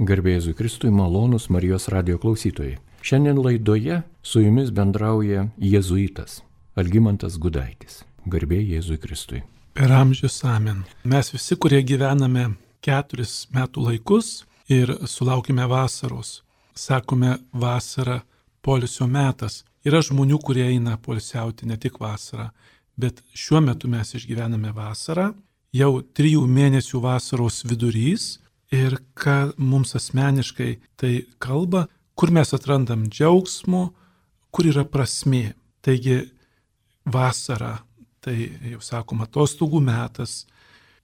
Garbėjai Kristui malonus Marijos radio klausytojai. Šiandien laidoje su jumis bendrauja jėzuitas Algymantas Gudaitis. Garbėjai Jėzui Kristui. Per amžius amen. Mes visi, kurie gyvename keturis metų laikus ir sulaukime vasaros, sakome vasara polisio metas. Yra žmonių, kurie eina polisiauti ne tik vasarą, bet šiuo metu mes išgyvename vasarą, jau trijų mėnesių vasaros vidurys ir ką mums asmeniškai tai kalba, kur mes atrandam džiaugsmo, kur yra prasmė. Taigi vasara, tai jau sakom, atostogų metas,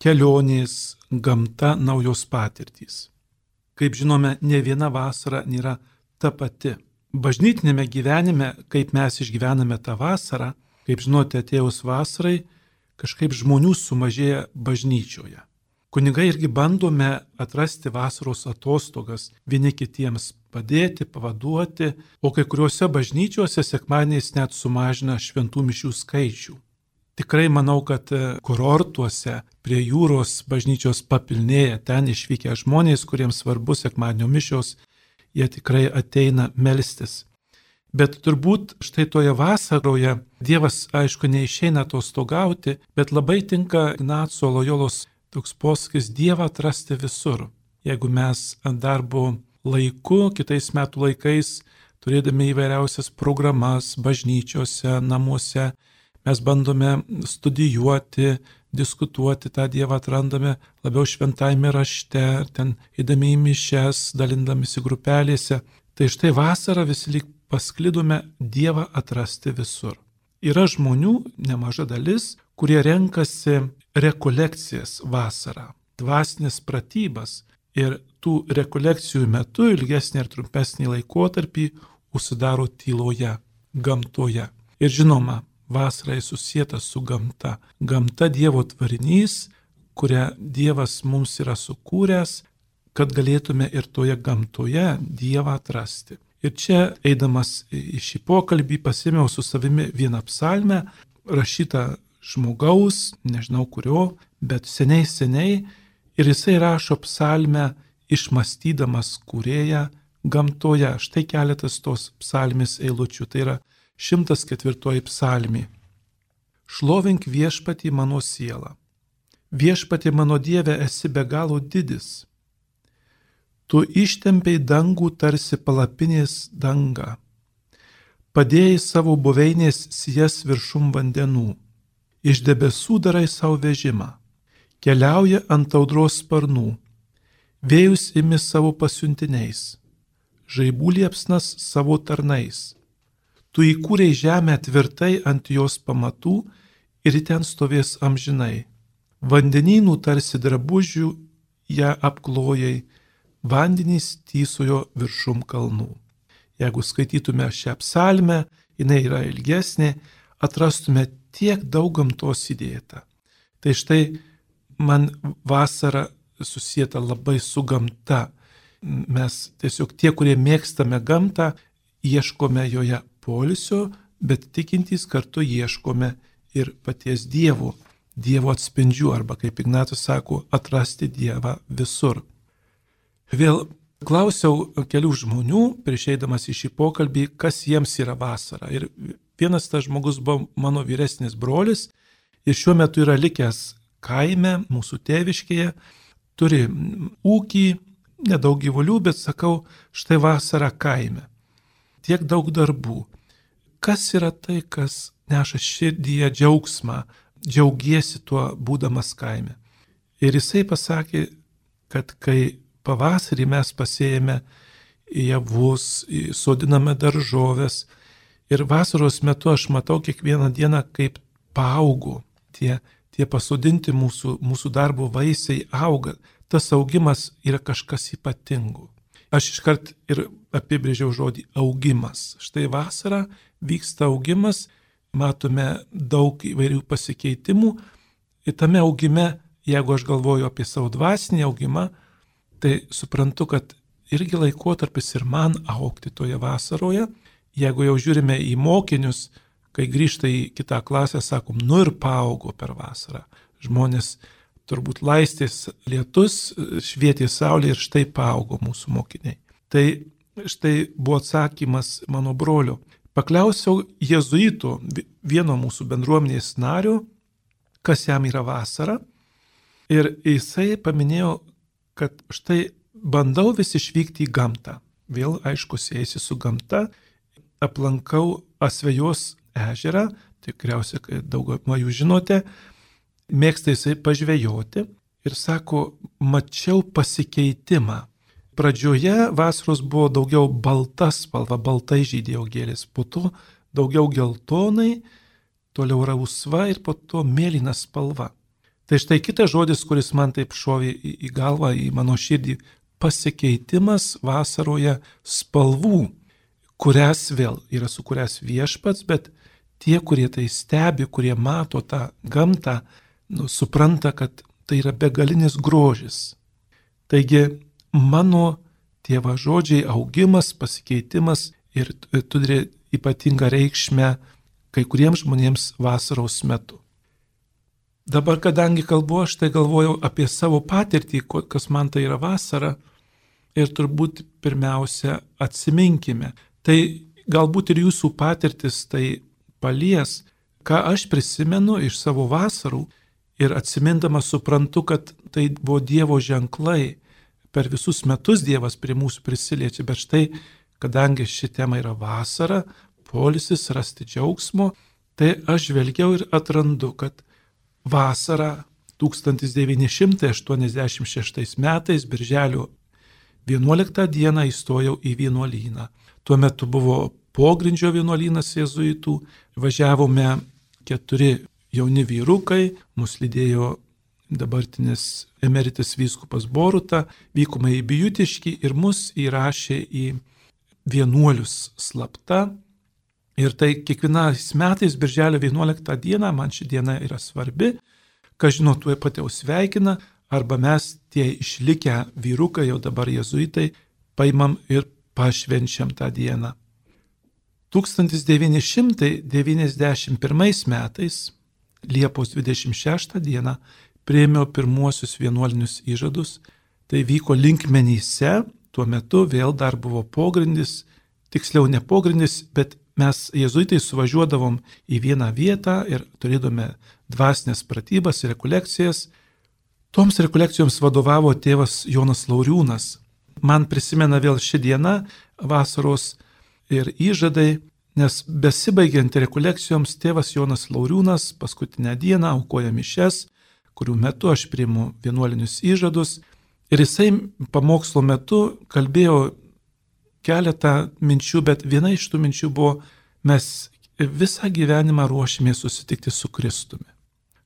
kelionės, gamta, naujos patirtys. Kaip žinome, ne viena vasara nėra ta pati. Bažnytinėme gyvenime, kaip mes išgyvename tą vasarą, kaip žinote, atėjus vasarai, kažkaip žmonių sumažėja bažnyčioje. Kunigai irgi bandome atrasti vasaros atostogas, vieni kitiems padėti, pavaduoti, o kai kuriuose bažnyčiose sekmaniais net sumažina šventų mišių skaičių. Tikrai manau, kad kurortuose prie jūros bažnyčios papilnėja, ten išvykę žmonės, kuriems svarbu sekmadienio mišios, jie tikrai ateina melstis. Bet turbūt štai toje vasaroje Dievas, aišku, neišeina atostogauti, bet labai tinka Ignaco Lojolos toks posakis Dievą atrasti visur. Jeigu mes darbo laiku, kitais metų laikais, turėdami įvairiausias programas bažnyčiose, namuose, mes bandome studijuoti, diskutuoti tą Dievą atrandame labiau šventajame rašte, ten įdami į mišes, dalindamisi grupelėse. Tai štai vasarą visi lyg pasklidome Dievą atrasti visur. Yra žmonių, nemaža dalis, kurie renkasi rekolekcijas vasarą, dvasinės pratybas ir tų rekolekcijų metu ilgesnį ar trumpesnį laikotarpį užsidaro tyloje, gamtoje. Ir žinoma, vasara susijęta su gamta. Gamta Dievo tvarinys, kurią Dievas mums yra sukūręs, kad galėtume ir toje gamtoje Dievą atrasti. Ir čia, eidamas į šį pokalbį, pasimiau su savimi vieną psalmę, rašytą žmogaus, nežinau kurio, bet seniai seniai ir jisai rašo psalmę išmastydamas kūrėją gamtoje. Štai keletas tos psalmės eilučių, tai yra 104 psalmė. Šlovink viešpatį mano sielą. Viešpatį mano Dieve esi be galo didis. Tu ištempiai dangų tarsi palapinės danga. Padėjai savo buveinės sijas viršum vandenų iš debesų darai savo vežimą, keliauja ant audros sparnų, vėjus imi savo pasiuntiniais, žaibų liepsnas savo tarnais. Tu įkūrei žemę tvirtai ant jos pamatų ir ten stovės amžinai. Vandenynų tarsi drabužių ją apklojai, vandenys tysojo viršum kalnų. Jeigu skaitytume šią psalmę, jinai yra ilgesnė, atrastume tiek daug gamtos įdėta. Tai štai man vasara susijęta labai su gamta. Mes tiesiog tie, kurie mėgstame gamtą, ieškome joje polisio, bet tikintys kartu ieškome ir paties Dievo, Dievo atspindžių, arba kaip Ignatas sako, atrasti Dievą visur. Vėl klausiau kelių žmonių, prieš eidamas į šį pokalbį, kas jiems yra vasara. Ir Vienas tas žmogus buvo mano vyresnis brolis ir šiuo metu yra likęs kaime, mūsų tėviškėje, turi ūkį, nedaug gyvulių, bet sakau, štai vasara kaime. Tiek daug darbų. Kas yra tai, kas neša širdyje džiaugsmą, džiaugiesi tuo būdamas kaime. Ir jisai pasakė, kad kai pavasarį mes pasėjame javus, sodiname daržovės, Ir vasaros metu aš matau kiekvieną dieną, kaip paaugo tie, tie pasodinti mūsų, mūsų darbo vaisiai auga. Tas augimas yra kažkas ypatingų. Aš iškart ir apibrėžiau žodį augimas. Štai vasarą vyksta augimas, matome daug įvairių pasikeitimų. Ir tame augime, jeigu aš galvoju apie savo dvasinį augimą, tai suprantu, kad irgi laikotarpis ir man aukti toje vasaroje jeigu jau žiūrime į mokinius, kai grįžta į kitą klasę, sakom, nu ir paaugo per vasarą. Žmonės turbūt laistės lietus, švietė saulė ir štai paaugo mūsų mokiniai. Tai štai buvo atsakymas mano brolio. Paklausiau jezuito, vieno mūsų bendruomenės nario, kas jam yra vasara. Ir jisai paminėjo, kad štai bandau vis išvykti į gamtą. Vėl, aišku, siejasi su gamta. Aplankau Asvejos ežerą, tikriausiai, daugumą jūs žinote, mėgsta jisai pažvejoti ir sako, mačiau pasikeitimą. Pradžioje vasaros buvo daugiau balta spalva, baltai žydėjo gėlės, po to daugiau geltonai, toliau rausva ir po to mėlyna spalva. Tai štai kitas žodis, kuris man taip šovė į galvą, į mano širdį - pasikeitimas vasaroje spalvų, kurias vėl yra sukūręs viešpats, bet tie, kurie tai stebi, kurie mato tą gamtą, nu, supranta, kad tai yra begalinis grožis. Taigi mano tėva žodžiai augimas, pasikeitimas ir turi ypatingą reikšmę kai kuriems žmonėms vasaros metu. Dabar, kadangi kalbu, aš tai galvojau apie savo patirtį, kas man tai yra vasara ir turbūt pirmiausia atsiminkime. Tai galbūt ir jūsų patirtis tai palies, ką aš prisimenu iš savo vasarų ir atsimindamas suprantu, kad tai buvo Dievo ženklai. Per visus metus Dievas prie mūsų prisiliečia, bet štai, kadangi ši tema yra vasara, polisis, rasti džiaugsmo, tai aš žvelgiau ir atrandu, kad vasarą 1986 metais, birželio 11 dieną įstojau į vienuolyną. Tuo metu buvo pogrindžio vienuolynas jėzuitų, važiavome keturi jauni vyrukai, mus lydėjo dabartinis emeritas vyskupas Boruta, vykome į Bijutiškį ir mus įrašė į vienuolius slapta. Ir tai kiekvienais metais, birželio 11 dieną, man ši diena yra svarbi, ką žinau, tuo pat jau sveikina, arba mes tie išlikę vyrukai, jau dabar jezuitai, paimam ir pašvenčiam tą dieną. 1991 metais, Liepos 26 dieną, prieimiau pirmuosius vienuolinius įžadus, tai vyko linkmenyse, tuo metu vėl dar buvo pogrindis, tiksliau ne pogrindis, bet mes jezuitai suvažiuodavom į vieną vietą ir turėdome dvasinės pratybas ir rekolekcijas. Toms rekolekcijoms vadovavo tėvas Jonas Lauriūnas. Man prisimena vėl ši diena, vasaros ir įžadai, nes besibaigiant rekolekcijoms tėvas Jonas Lauriūnas paskutinę dieną aukoja mišes, kurių metu aš priimu vienuolinius įžadus. Ir jisai pamokslo metu kalbėjo keletą minčių, bet viena iš tų minčių buvo, mes visą gyvenimą ruošimės susitikti su Kristumi.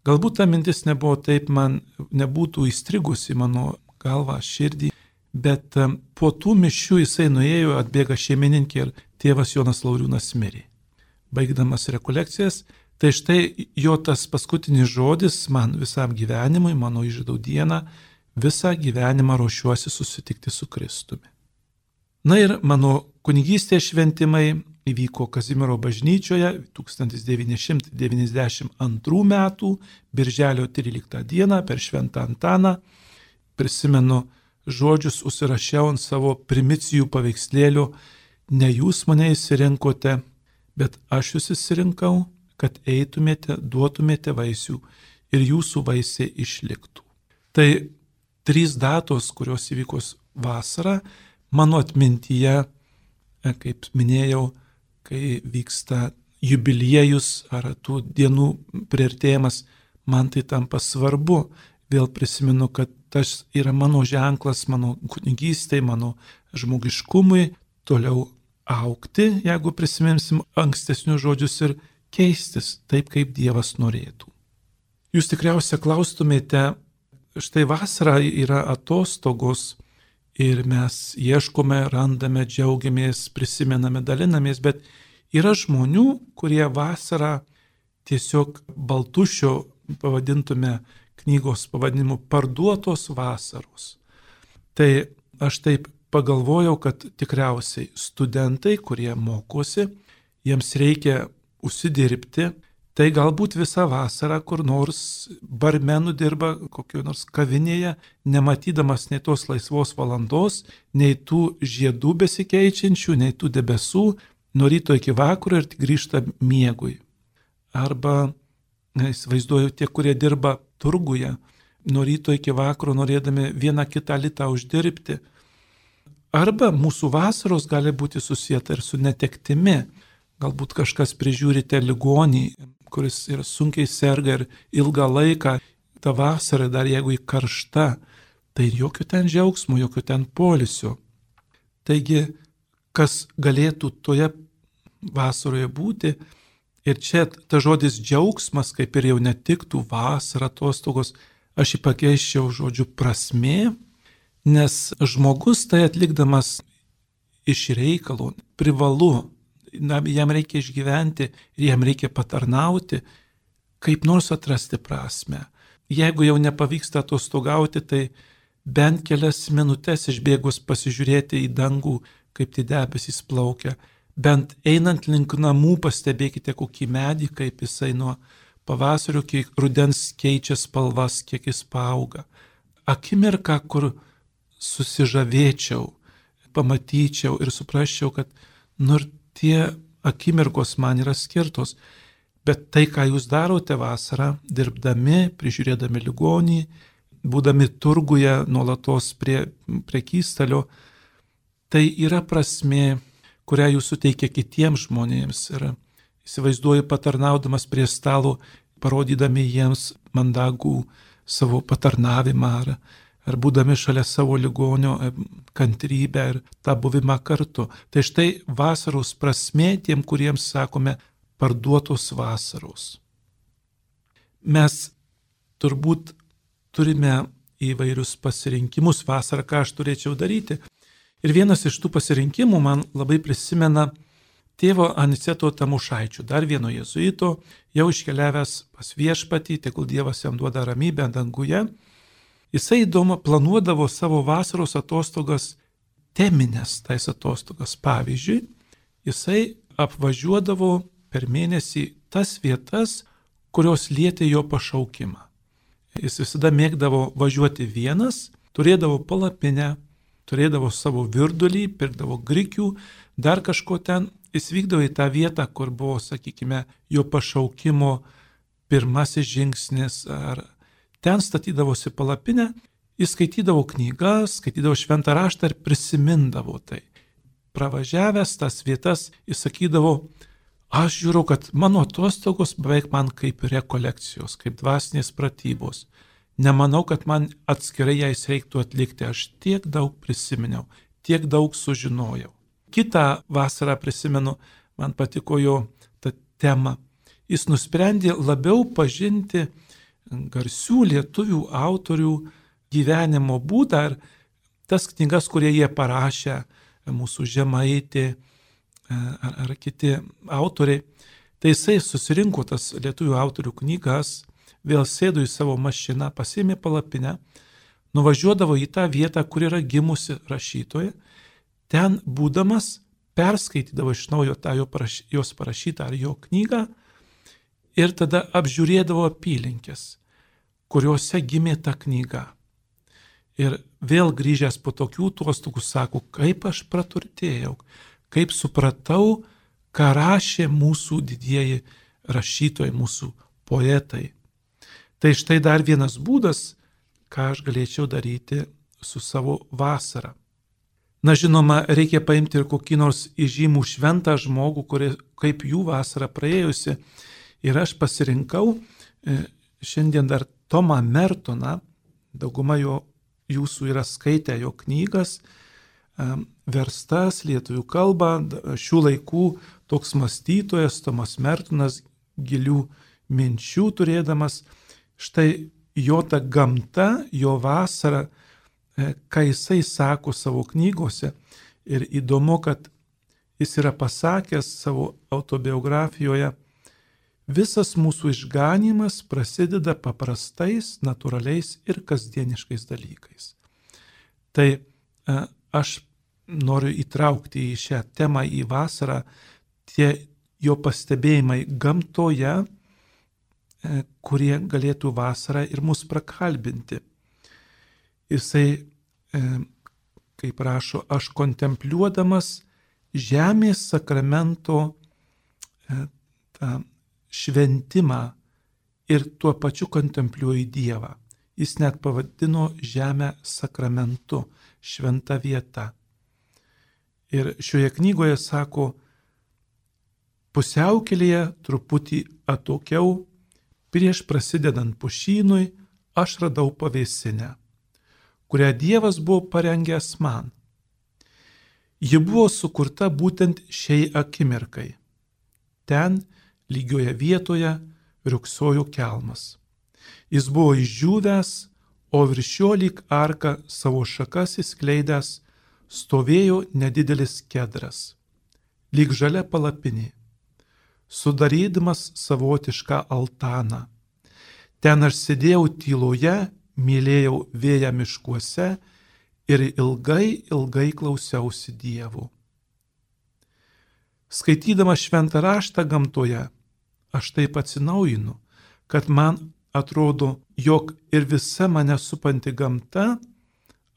Galbūt ta mintis nebuvo taip, man nebūtų įstrigusi mano galvą, širdį, bet po tų mišių jisai nuėjo, atbėga šeimininkė ir tėvas Jonas Lauriūnas mirė. Baigdamas rekolekcijas, tai štai jo tas paskutinis žodis man visam gyvenimui, mano išžadau dieną, visą gyvenimą ruošiuosi susitikti su Kristumi. Na ir mano kunigystės šventimai įvyko Kazimiero bažnyčioje 1992 metų, birželio 13 dieną per Šventą Antaną. Prisimenu žodžius užsirašiau ant savo primicijų paveikslėlių, ne jūs mane įsirinkote, bet aš jūs įsirinkau, kad eitumėte, duotumėte vaisių ir jūsų vaisiai išliktų. Tai trys datos, kurios įvykos vasarą mano atmintyje, kaip minėjau, kai vyksta jubiliejus ar tų dienų prieartėjimas, man tai tampa svarbu. Vėl prisimenu, kad tas yra mano ženklas, mano kunigystėje, mano žmogiškumui, toliau aukti, jeigu prisiminsim ankstesnius žodžius ir keistis taip, kaip Dievas norėtų. Jūs tikriausiai klaustumėte, štai vasara yra atostogos, ir mes ieškome, randame, džiaugiamės, prisimename, dalinamės, bet yra žmonių, kurie vasarą tiesiog baltušio pavadintume knygos pavadinimu parduotos vasaros. Tai aš taip pagalvojau, kad tikriausiai studentai, kurie mokosi, jiems reikia užsidirbti, Tai galbūt visą vasarą kur nors barmenų dirba kokioje nors kavinėje, nematydamas nei tos laisvos valandos, nei tų žiedų besikeičiančių, nei tų debesų, nuo ryto iki vakaro ir grįžta miegui. Arba, įsivaizduoju, tie, kurie dirba turguje, nuo ryto iki vakaro norėdami vieną kitą litą uždirbti. Arba mūsų vasaros gali būti susijęta ir su netektimi. Galbūt kažkas prižiūrite ligonį, kuris ir sunkiai serga ir ilgą laiką, ta vasara dar jeigu į karštą, tai jokių ten džiaugsmų, jokių ten polisio. Taigi, kas galėtų toje vasaroje būti, ir čia ta žodis džiaugsmas, kaip ir jau netiktų vasara, atostogos, aš jį pakeiščiau žodžiu prasmė, nes žmogus tai atlikdamas iš reikalo privalu na, jam reikia išgyventi ir jam reikia patarnauti, kaip nors atrasti prasme. Jeigu jau nepavyksta atostogauti, tai bent kelias minutės išbėgus pasižiūrėti į dangų, kaip tie debesys plaukia. Bent einant link namų pastebėkite kokį medį, kaip jisai nuo pavasario iki rudens keičia spalvas, kiek jis paauga. Akimirka, kur susižavėčiau, pamatyčiau ir suprasčiau, kad nu ir tie akimirkos man yra skirtos. Bet tai, ką jūs darote vasarą, dirbdami, prižiūrėdami ligonį, būdami turguje nuolatos prie prekystalio, tai yra prasme, kurią jūs suteikia kitiems žmonėms. Ir įsivaizduoju patarnaudamas prie stalo, parodydami jiems mandagų savo patarnavimą ar, ar būdami šalia savo ligonio e, kantrybę ir tą buvimą kartu. Tai štai vasaros prasme tiem, kuriems sakome parduotos vasaros. Mes turbūt turime įvairius pasirinkimus vasarą, ką aš turėčiau daryti. Ir vienas iš tų pasirinkimų man labai prisimena tėvo Aniceto Tamušaičio, dar vieno jezuito, jau iškeliavęs pas viešpatį, tegul Dievas jam duoda ramybę danguje Jisai įdomu planuodavo savo vasaros atostogas, teminės tais atostogas. Pavyzdžiui, jisai apvažiuodavo per mėnesį tas vietas, kurios lietė jo pašaukimą. Jis visada mėgdavo važiuoti vienas, turėdavo palapinę, turėdavo savo virdulį, pirkdavo grikių, dar kažko ten, jis vykdavo į tą vietą, kur buvo, sakykime, jo pašaukimo pirmasis žingsnis ar ten statydavosi palapinę, jis skaitydavo knygas, skaitydavo šventą raštą ir prisimindavo tai. Pravažiavęs tas vietas, jis sakydavo, aš žiūriu, kad mano atostogos beveik man kaip rekolekcijos, kaip dvasinės pratybos. Nemanau, kad man atskirai jais reiktų atlikti, aš tiek daug prisiminiau, tiek daug sužinojau. Kita vasarą prisimenu, man patiko jo ta tema. Jis nusprendė labiau pažinti garsių lietuvių autorių gyvenimo būdą ir tas knygas, kurie jie parašė, mūsų žemaitė e, ar, ar kiti autoriai. Tai jisai susirinko tas lietuvių autorių knygas, vėl sėdo į savo mašiną, pasėmė palapinę, nuvažiuodavo į tą vietą, kur yra gimusi rašytoja, ten būdamas perskaitydavo iš naujo tą jo paraš, jos parašytą ar jo knygą ir tada apžiūrėdavo apylinkės kuriuose gimė ta knyga. Ir vėl grįžęs po tokių tuostokų sako, kaip aš praturtėjau, kaip supratau, ką rašė mūsų didieji rašytojai, mūsų poetai. Tai štai dar vienas būdas, ką aš galėčiau daryti su savo vasara. Na žinoma, reikia paimti ir kokį nors įžymų šventą žmogų, kuri, kaip jų vasara praėjusi. Ir aš pasirinkau e, šiandien dar Tomą Mertoną, dauguma jo jūsų yra skaitę jo knygas, verstas lietuvių kalba, šių laikų toks mąstytojas Tomas Mertonas, gilių minčių turėdamas, štai jo ta gamta, jo vasara, e, ką jisai sako savo knygose. Ir įdomu, kad jis yra pasakęs savo autobiografijoje, Visas mūsų išganimas prasideda paprastais, natūraliais ir kasdieniškais dalykais. Tai e, aš noriu įtraukti į šią temą į vasarą tie jo pastebėjimai gamtoje, kurie galėtų vasarą ir mus prakalbinti. Jisai, e, kaip rašo, aš kontempliuodamas žemės sakramento e, tą šventimą ir tuo pačiu kontempliuoju Dievą. Jis net pavadino žemę sakramentu, šventa vieta. Ir šioje knygoje sako, pusiaukelėje truputį atokiau, prieš prasidedant pušynui, aš radau pavėsinę, kurią Dievas buvo parengęs man. Ji buvo sukurta būtent šiai akimirkai. Ten, lygioje vietoje, riuksojo kelmas. Jis buvo išdžiūvęs, o virš jo lyg arka savo šakas įskleidęs stovėjo nedidelis kedras, lyg žalia palapinė, sudarydamas savotišką altaną. Ten aš sėdėjau tyloje, mylėjau vėją miškuose ir ilgai, ilgai klausiausi Dievų. Skaitydama šventą raštą gamtoje, aš taip atsinaujinu, kad man atrodo, jog ir visa mane supanti gamta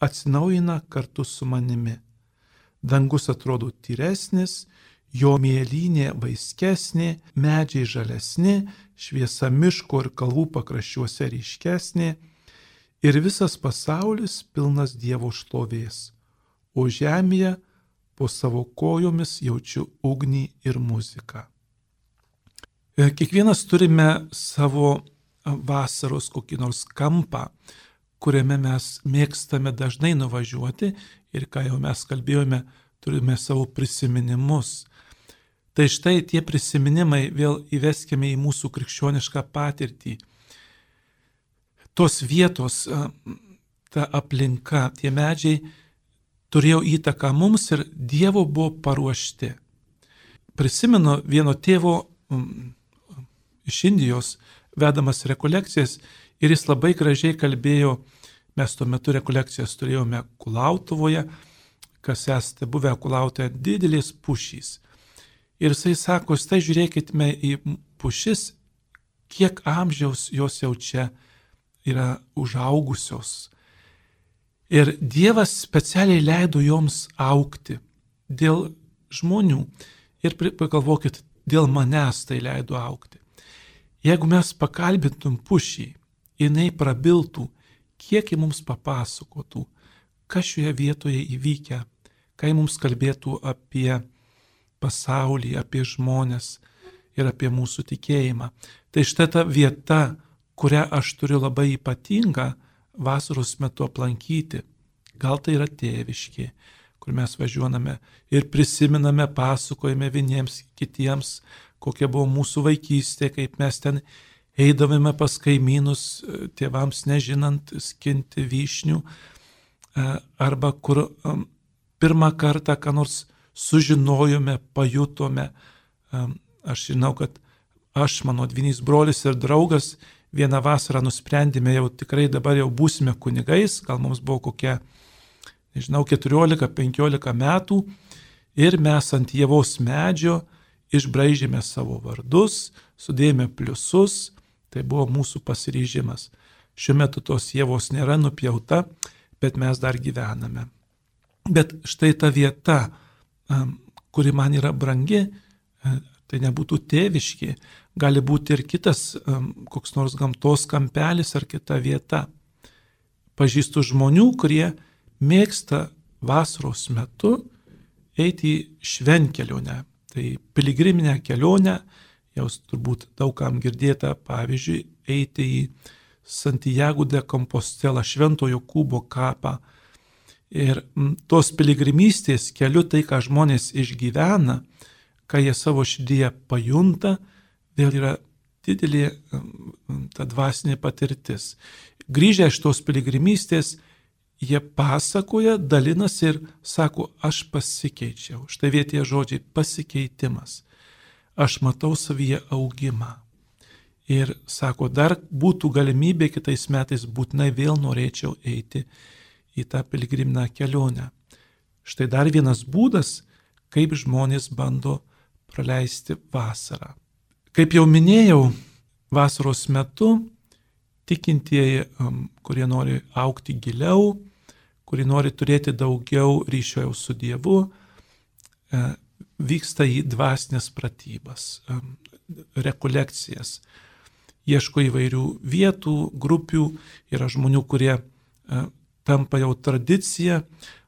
atsinaujina kartu su manimi. Dangus atrodo tyresnis, jo mėlynė vaiskesnė, medžiai žalesni, šviesa miško ir kalvų pakraščiuose ryškesnė ir visas pasaulis pilnas Dievo šlovės, o žemėje po savo kojomis jaučiu ugnį ir muziką. E, kiekvienas turime savo vasaros kokį nors kampą, kuriame mes mėgstame dažnai nuvažiuoti ir ką jau mes kalbėjome, turime savo prisiminimus. Tai štai tie prisiminimai vėl įveskime į mūsų krikščionišką patirtį. Tos vietos, ta aplinka, tie medžiai turėjo įtaką mums ir Dievo buvo paruošti. Prisimenu vieno tėvo iš Indijos vedamas rekolekcijas ir jis labai gražiai kalbėjo, mes tuo metu rekolekcijas turėjome Kulautuvoje, kas esate buvę Kulautoje, didelės pušys. Ir jisai sako, štai žiūrėkime į pušis, kiek amžiaus jos jau čia yra užaugusios. Ir Dievas specialiai leido joms aukti dėl žmonių. Ir pagalvokit, dėl manęs tai leido aukti. Jeigu mes pakalbintum pušį, jinai prabiltų, kiek ji mums papasakotų, kas šioje vietoje įvykę, kai mums kalbėtų apie pasaulį, apie žmonės ir apie mūsų tikėjimą. Tai štai ta vieta, kurią aš turiu labai ypatingą vasaros metu aplankyti. Gal tai yra tėviški, kur mes važiuojame ir prisiminame, pasakojame vieniems kitiems, kokia buvo mūsų vaikystė, kaip mes ten eidavome pas kaimynus, tėvams nežinant, skinti vyšnių, e, arba kur pirmą kartą ką nors sužinojome, pajutome. Aš žinau, kad aš, mano dvinys brolis ir draugas vieną vasarą nusprendėme jau tikrai dabar jau būsime kunigais, gal mums buvo kokie, nežinau, 14-15 metų ir mes ant Jėvos medžio išbraižėme savo vardus, sudėjome pliusus, tai buvo mūsų pasiryžimas. Šiuo metu tos jėvos nėra nupjauta, bet mes dar gyvename. Bet štai ta vieta, kuri man yra brangi, e, tai nebūtų tėviški, gali būti ir kitas koks nors gamtos kampelis ar kita vieta. Pažįstu žmonių, kurie mėgsta vasaros metu eiti į švenkelionę, Tai piligriminę kelionę, jau turbūt daugam girdėta, pavyzdžiui, eiti į Santiago de Compostela Šventojo Kubo kapą. Ir tos piligrimystės keliu tai, ką žmonės išgyvena, ką jie savo širdyje pajunta, vėl yra didelė ta dvasinė patirtis. Grįžę iš tos piligrimystės, jie pasakoja, dalinasi ir sako, aš pasikeičiau. Štai vietie žodžiai pasikeitimas. Aš matau savyje augimą. Ir sako, dar būtų galimybė kitais metais būtinai vėl norėčiau eiti į tą piligriminę kelionę. Štai dar vienas būdas, kaip žmonės bando praleisti vasarą. Kaip jau minėjau, vasaros metu tikintieji, kurie nori aukti giliau, kurie nori turėti daugiau ryšio su Dievu, e, vyksta į dvasinės pratybas, rekolekcijas. Ieško įvairių vietų, grupių, yra žmonių, kurie e, tampa jau tradicija.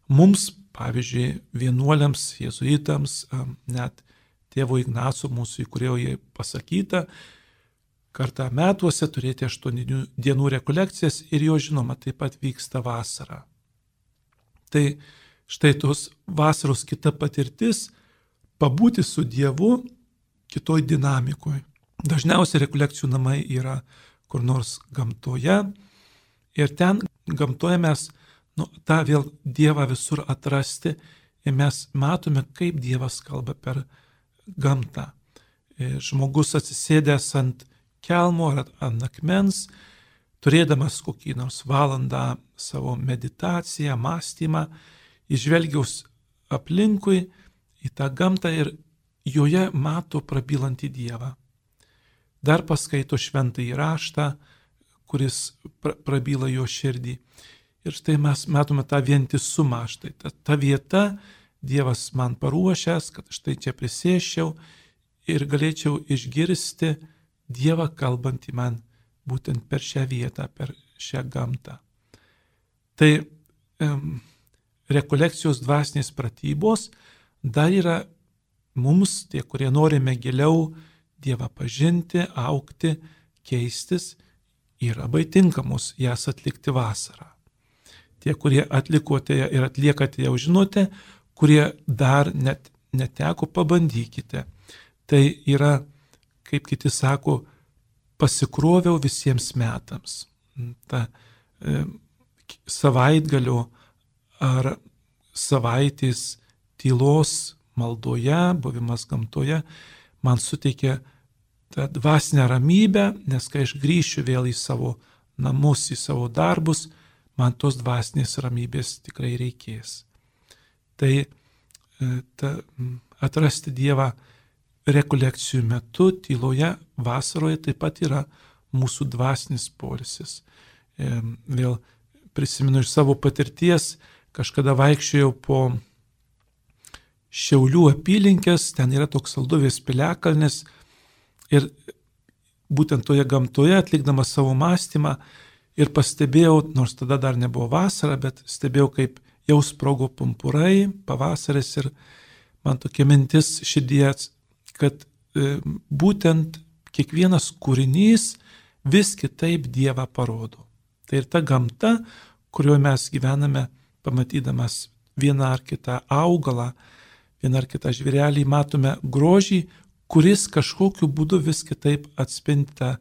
Mums, pavyzdžiui, vienuoliams, jezuitams, net tėvo Ignaco mūsų įkurėjoje pasakyta, kartą metuose turėti aštuonių dienų rekolekcijas ir jo žinoma taip pat vyksta vasara. Tai štai tos vasaros kita patirtis - pabūti su Dievu kitoj dinamikoje. Dažniausiai rekolekcijų namai yra kur nors gamtoje ir ten gamtoje mes nu, tą vėl Dievą visur atrasti ir mes matome, kaip Dievas kalba per gamtą. Žmogus atsisėdęs ant kelmo ar ant akmens, turėdamas kokį nors valandą savo meditaciją, mąstymą, išvelgiaus aplinkui į tą gamtą ir joje mato prabylantį Dievą. Dar paskaito šventą įraštą, kuris prabyla jo širdį. Ir štai mes matome tą vientisumą, štai ta, ta vieta, Dievas man paruošęs, kad štai čia prisėščiau ir galėčiau išgirsti Dievą kalbantį man būtent per šią vietą, per šią gamtą. Tai um, rekolekcijos dvasinės pratybos dar yra mums, tie, kurie norime giliau Dievą pažinti, aukti, keistis, yra labai tinkamos jas atlikti vasarą. Tie, kurie atlikote ir atliekate, jau žinote, kurie dar net neteko, pabandykite. Tai yra, kaip kiti sako, pasikroviau visiems metams. Ta e, savaitgalio ar savaitės tylos maldoje, buvimas gamtoje man suteikia tą dvasinę ramybę, nes kai aš grįšiu vėl į savo namus, į savo darbus, man tos dvasinės ramybės tikrai reikės. Tai e, ta, atrasti Dievą rekolekcijų metu, tyloje, vasaroje taip pat yra mūsų dvasinis polisis. E, vėl prisimenu iš savo patirties, kažkada vaikščiojau po Šiaulių apylinkės, ten yra toks salduvės piliakalnis ir būtent toje gamtoje atlikdamas savo mąstymą ir pastebėjau, nors tada dar nebuvo vasara, bet stebėjau, kaip jau sprogo pumpurai, pavasaris ir man tokia mintis širdie, kad e, būtent kiekvienas kūrinys vis kitaip Dievą parodo. Tai ir ta gamta, kurioje mes gyvename, pamatydamas vieną ar kitą augalą, vieną ar kitą žvėrelį, matome grožį, kuris kažkokiu būdu vis kitaip atspinta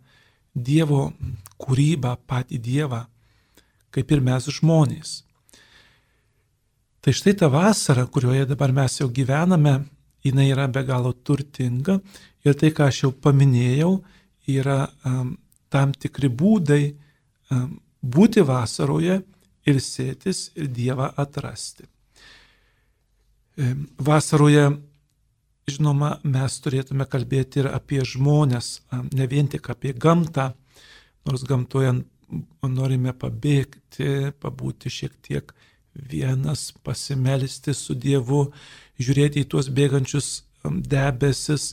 Dievo kūrybą, patį Dievą, kaip ir mes žmonės. Tai štai ta vasara, kurioje dabar mes jau gyvename, jinai yra be galo turtinga ir tai, ką aš jau paminėjau, yra um, tam tikri būdai um, būti vasaroje ir sėtis ir Dievą atrasti. Vasaroje, žinoma, mes turėtume kalbėti ir apie žmonės, ne vien tik apie gamtą, nors gamtoje norime pabėgti, pabūti šiek tiek vienas, pasimelisti su Dievu, žiūrėti į tuos bėgančius debesis,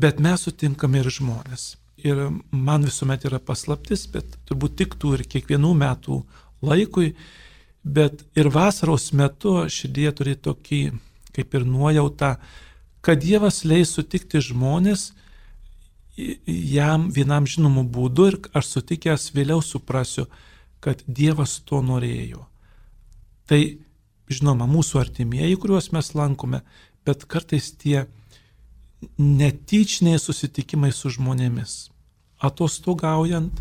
bet mes sutinkame ir žmonės. Ir man visuomet yra paslaptis, bet turbūt tiktų ir kiekvienų metų laikui, bet ir vasaros metu širdie turi tokį kaip ir nuojautą, kad Dievas leis sutikti žmonės jam vienam žinomu būdu ir aš sutikęs vėliau suprasiu, kad Dievas to norėjo. Tai, žinoma, mūsų artimieji, kuriuos mes lankome, bet kartais tie netyčiniai susitikimai su žmonėmis. Atostogaujant,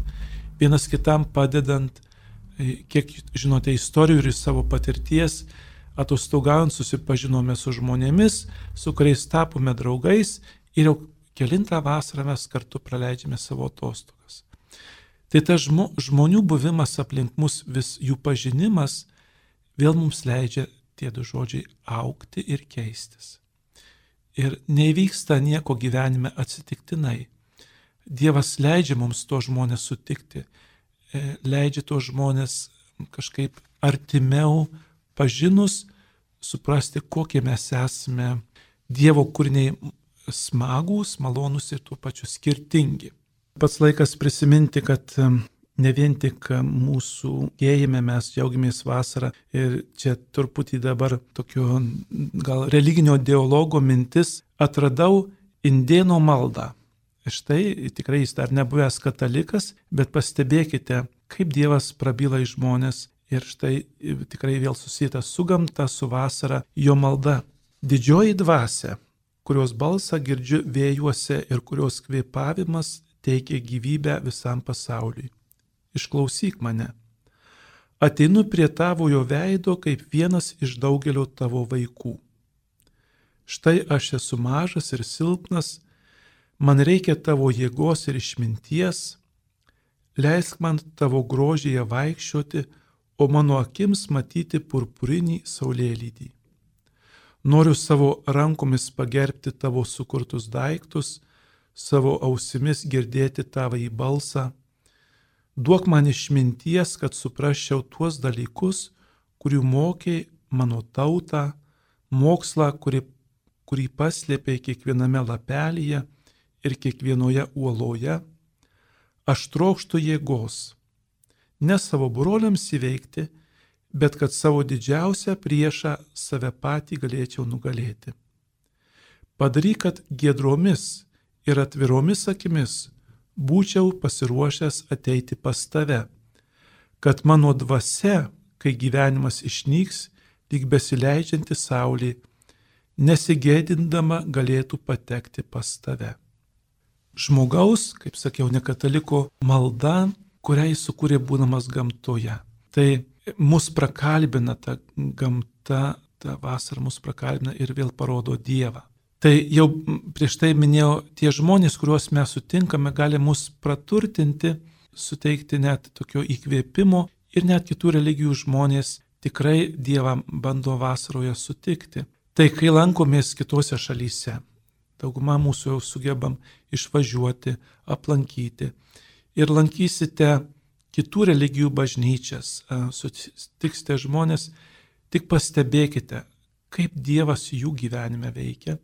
vienas kitam padedant, kiek žinote istorijų ir iš savo patirties, atostogaujant susipažinome su žmonėmis, su kuriais tapome draugais ir jau kilintą vasarą mes kartu praleidžiame savo atostogas. Tai tas žmonių buvimas aplink mus, vis jų pažinimas, vėl mums leidžia tie du žodžiai aukti ir keistis. Ir nevyksta nieko gyvenime atsitiktinai. Dievas leidžia mums to žmonės sutikti, e, leidžia to žmonės kažkaip artimiau pažinus, suprasti, kokie mes esame Dievo kūriniai smagūs, malonūs ir tuo pačiu skirtingi. Pats laikas prisiminti, kad ne vien tik mūsų gėjime mes džiaugiamės vasarą ir čia truputį dabar tokio gal religinio dialogo mintis atradau indėno maldą. Štai tikrai jis dar nebuvęs katalikas, bet pastebėkite, kaip Dievas prabyla į žmonės ir štai tikrai vėl susijęta su gamta, su vasara, jo malda. Didžioji dvasia, kurios balsą girdžiu vėjuose ir kurios kvėpavimas teikia gyvybę visam pasauliui išklausyk mane. Ateinu prie tavojo veido kaip vienas iš daugelio tavo vaikų. Štai aš esu mažas ir silpnas, man reikia tavo jėgos ir išminties, leisk man tavo grožėje vaikščioti, o mano akims matyti purpurinį saulėlydį. Noriu savo rankomis pagerbti tavo sukurtus daiktus, savo ausimis girdėti tavo į balsą Duok man išminties, kad suprasčiau tuos dalykus, kurių mokiai mano tautą, mokslą, kurį, kurį paslėpė kiekviename lapelyje ir kiekvienoje uoloje. Aš trokštų jėgos, ne savo broliams įveikti, bet kad savo didžiausią priešą save patį galėčiau nugalėti. Padaryk, kad gedromis ir atviromis akimis būčiau pasiruošęs ateiti pas tave, kad mano dvasia, kai gyvenimas išnyks, lyg besileidžianti saulė, nesigėdindama galėtų patekti pas tave. Žmogaus, kaip sakiau, nekataliko malda, kurią jis sukūrė būdamas gamtoje. Tai mus prakalbina ta gamta, ta vasara mus prakalbina ir vėl parodo Dievą. Tai jau prieš tai minėjau, tie žmonės, kuriuos mes sutinkame, gali mus praturtinti, suteikti net tokio įkvėpimo ir net kitų religijų žmonės tikrai Dievą bando vasaroje sutikti. Tai kai lankomės kitose šalyse, dauguma mūsų jau sugebam išvažiuoti, aplankyti ir lankysite kitų religijų bažnyčias, sutiksite žmonės, tik pastebėkite, kaip Dievas jų gyvenime veikia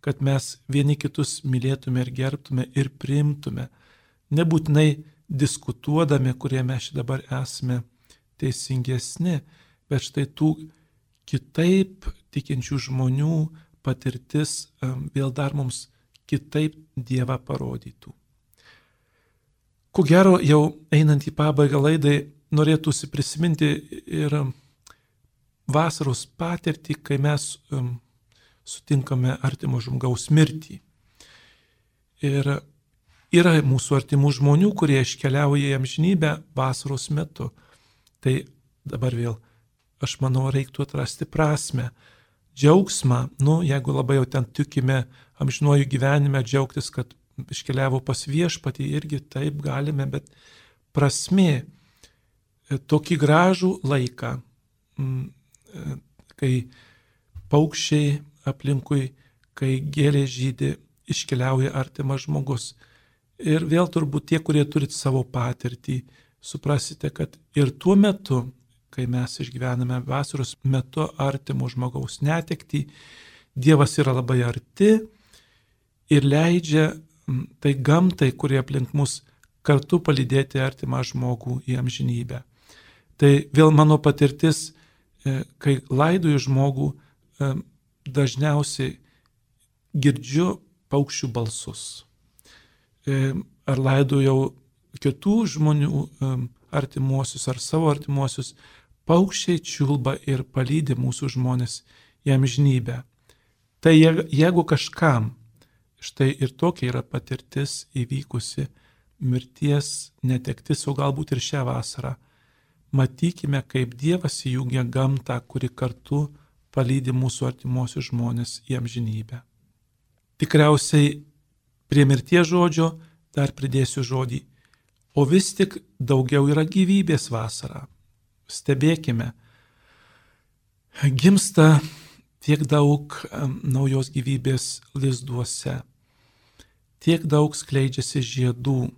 kad mes vieni kitus mylėtume ir gerbtume ir priimtume, nebūtinai diskutuodami, kurie mes dabar esame teisingesni, bet štai tų kitaip tikinčių žmonių patirtis vėl dar mums kitaip Dievą parodytų. Ko gero, jau einant į pabaigą laidai, norėtųsi prisiminti ir vasaros patirtį, kai mes sutinkame artimo žmogaus mirtį. Ir yra mūsų artimų žmonių, kurie iškeliauja į amžinybę vasaros metu. Tai dabar vėl, aš manau, reiktų atrasti prasme, džiaugsmą, nu, jeigu labai jau ten tikime amžinuoju gyvenime, džiaugtis, kad iškeliavo pas viešpatį, irgi taip galime, bet prasme, tokį gražų laiką, kai paukščiai aplinkui, kai gėlė žydė, iškeliauja artimas žmogus. Ir vėl turbūt tie, kurie turit savo patirtį, suprasite, kad ir tuo metu, kai mes išgyvename vasaros metu artimo žmogaus netekti, Dievas yra labai arti ir leidžia tai gamtai, kurie aplink mus kartu palydėti artimą žmogų į amžinybę. Tai vėl mano patirtis, e, kai laidoju žmogų, e, dažniausiai girdžiu paukščių balsus. E, ar laidojau kitų žmonių artimuosius ar savo artimuosius, paukščiai čiulba ir palydė mūsų žmonės į amžinybę. Tai jeigu kažkam, štai ir tokia yra patirtis įvykusi, mirties netektis, o galbūt ir šią vasarą, matykime, kaip Dievas įjungia gamtą, kuri kartu palydi mūsų artimuosius žmonės į amžinybę. Tikriausiai prie mirties žodžio dar pridėsiu žodį, o vis tik daugiau yra gyvybės vasara. Stebėkime, gimsta tiek daug naujos gyvybės lizduose, tiek daug skleidžiasi žiedų.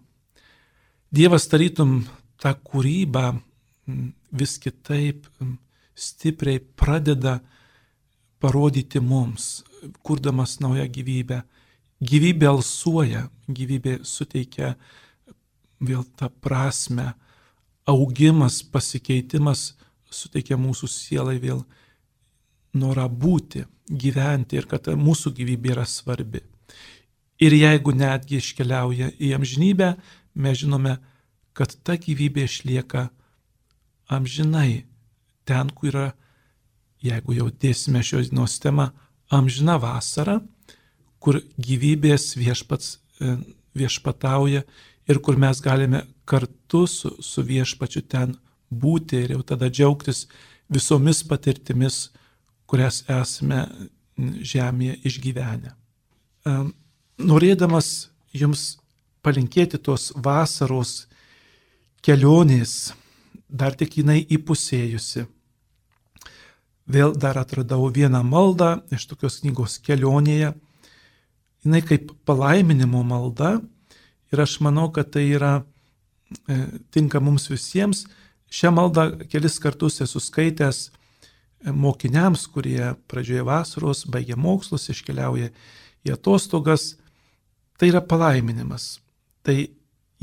Dievas tarytum tą kūrybą vis kitaip stipriai pradeda parodyti mums, kurdamas naują gyvybę. Gyvybė alsuoja, gyvybė suteikia vėl tą prasme, augimas, pasikeitimas suteikia mūsų sielai vėl norą būti, gyventi ir kad mūsų gyvybė yra svarbi. Ir jeigu netgi iškeliauja į amžinybę, mes žinome, kad ta gyvybė išlieka amžinai ten, kur yra, jeigu jau dėsime šios dienos temą, amžina vasara, kur gyvybės viešpats e, viešpatauja ir kur mes galime kartu su, su viešpačiu ten būti ir jau tada džiaugtis visomis patirtimis, kurias esame žemėje išgyvenę. Norėdamas jums palinkėti tos vasaros kelionės, dar tik jinai įpusėjusi. Vėl dar atradau vieną maldą iš tokios knygos kelionėje. Jis kaip palaiminimo malda ir aš manau, kad tai yra e, tinka mums visiems. Šią maldą kelis kartus esu skaitęs e, mokiniams, kurie pradžioje vasaros baigia mokslus, iškeliauja į atostogas. Tai yra palaiminimas. Tai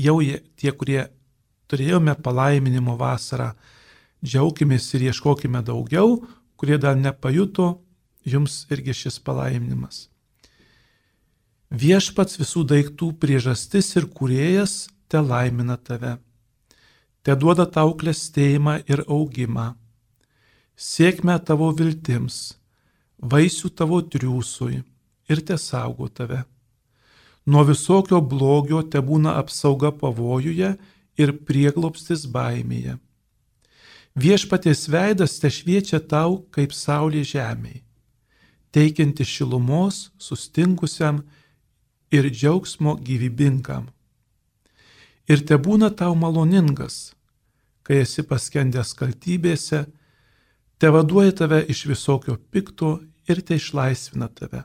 jau jie, tie, kurie turėjome palaiminimo vasarą. Džiaukimės ir ieškokime daugiau, kurie dar nepajuto, jums irgi šis palaiminimas. Viešpats visų daiktų priežastis ir kuriejas te laimina tave. Te duoda tau klestėjimą ir augimą. Sėkme tavo viltims, vaisių tavo triūsui ir te saugo tave. Nuo visokio blogio te būna apsauga pavojuje ir prieglopstis baimėje. Viešpatės veidas te šviečia tau kaip saulė žemėje, teikianti šilumos sustingusiam ir džiaugsmo gyvybingam. Ir te būna tau maloningas, kai esi paskendęs kaltybėse, te vaduoja tave iš visokio pikto ir te išlaisvina tave.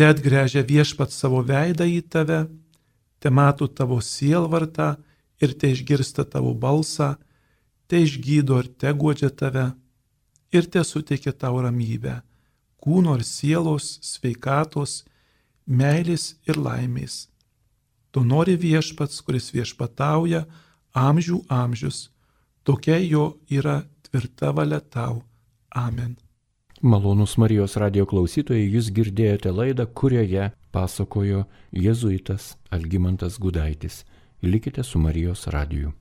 Te atgręžia viešpat savo veidą į tave, te mato tavo sielvartą ir te išgirsta tavo balsą, te išgydo ir te godžia tave ir te suteikia tau ramybę, kūno ir sielos, sveikatos, meilės ir laimės. Tu nori viešpats, kuris viešpatauja amžių amžius, tokia jo yra tvirta valia tau. Amen. Malonus Marijos radio klausytojai, jūs girdėjote laidą, kurioje pasakojo jėzuitas Algymantas Gudaitis. Likite su Marijos radiju.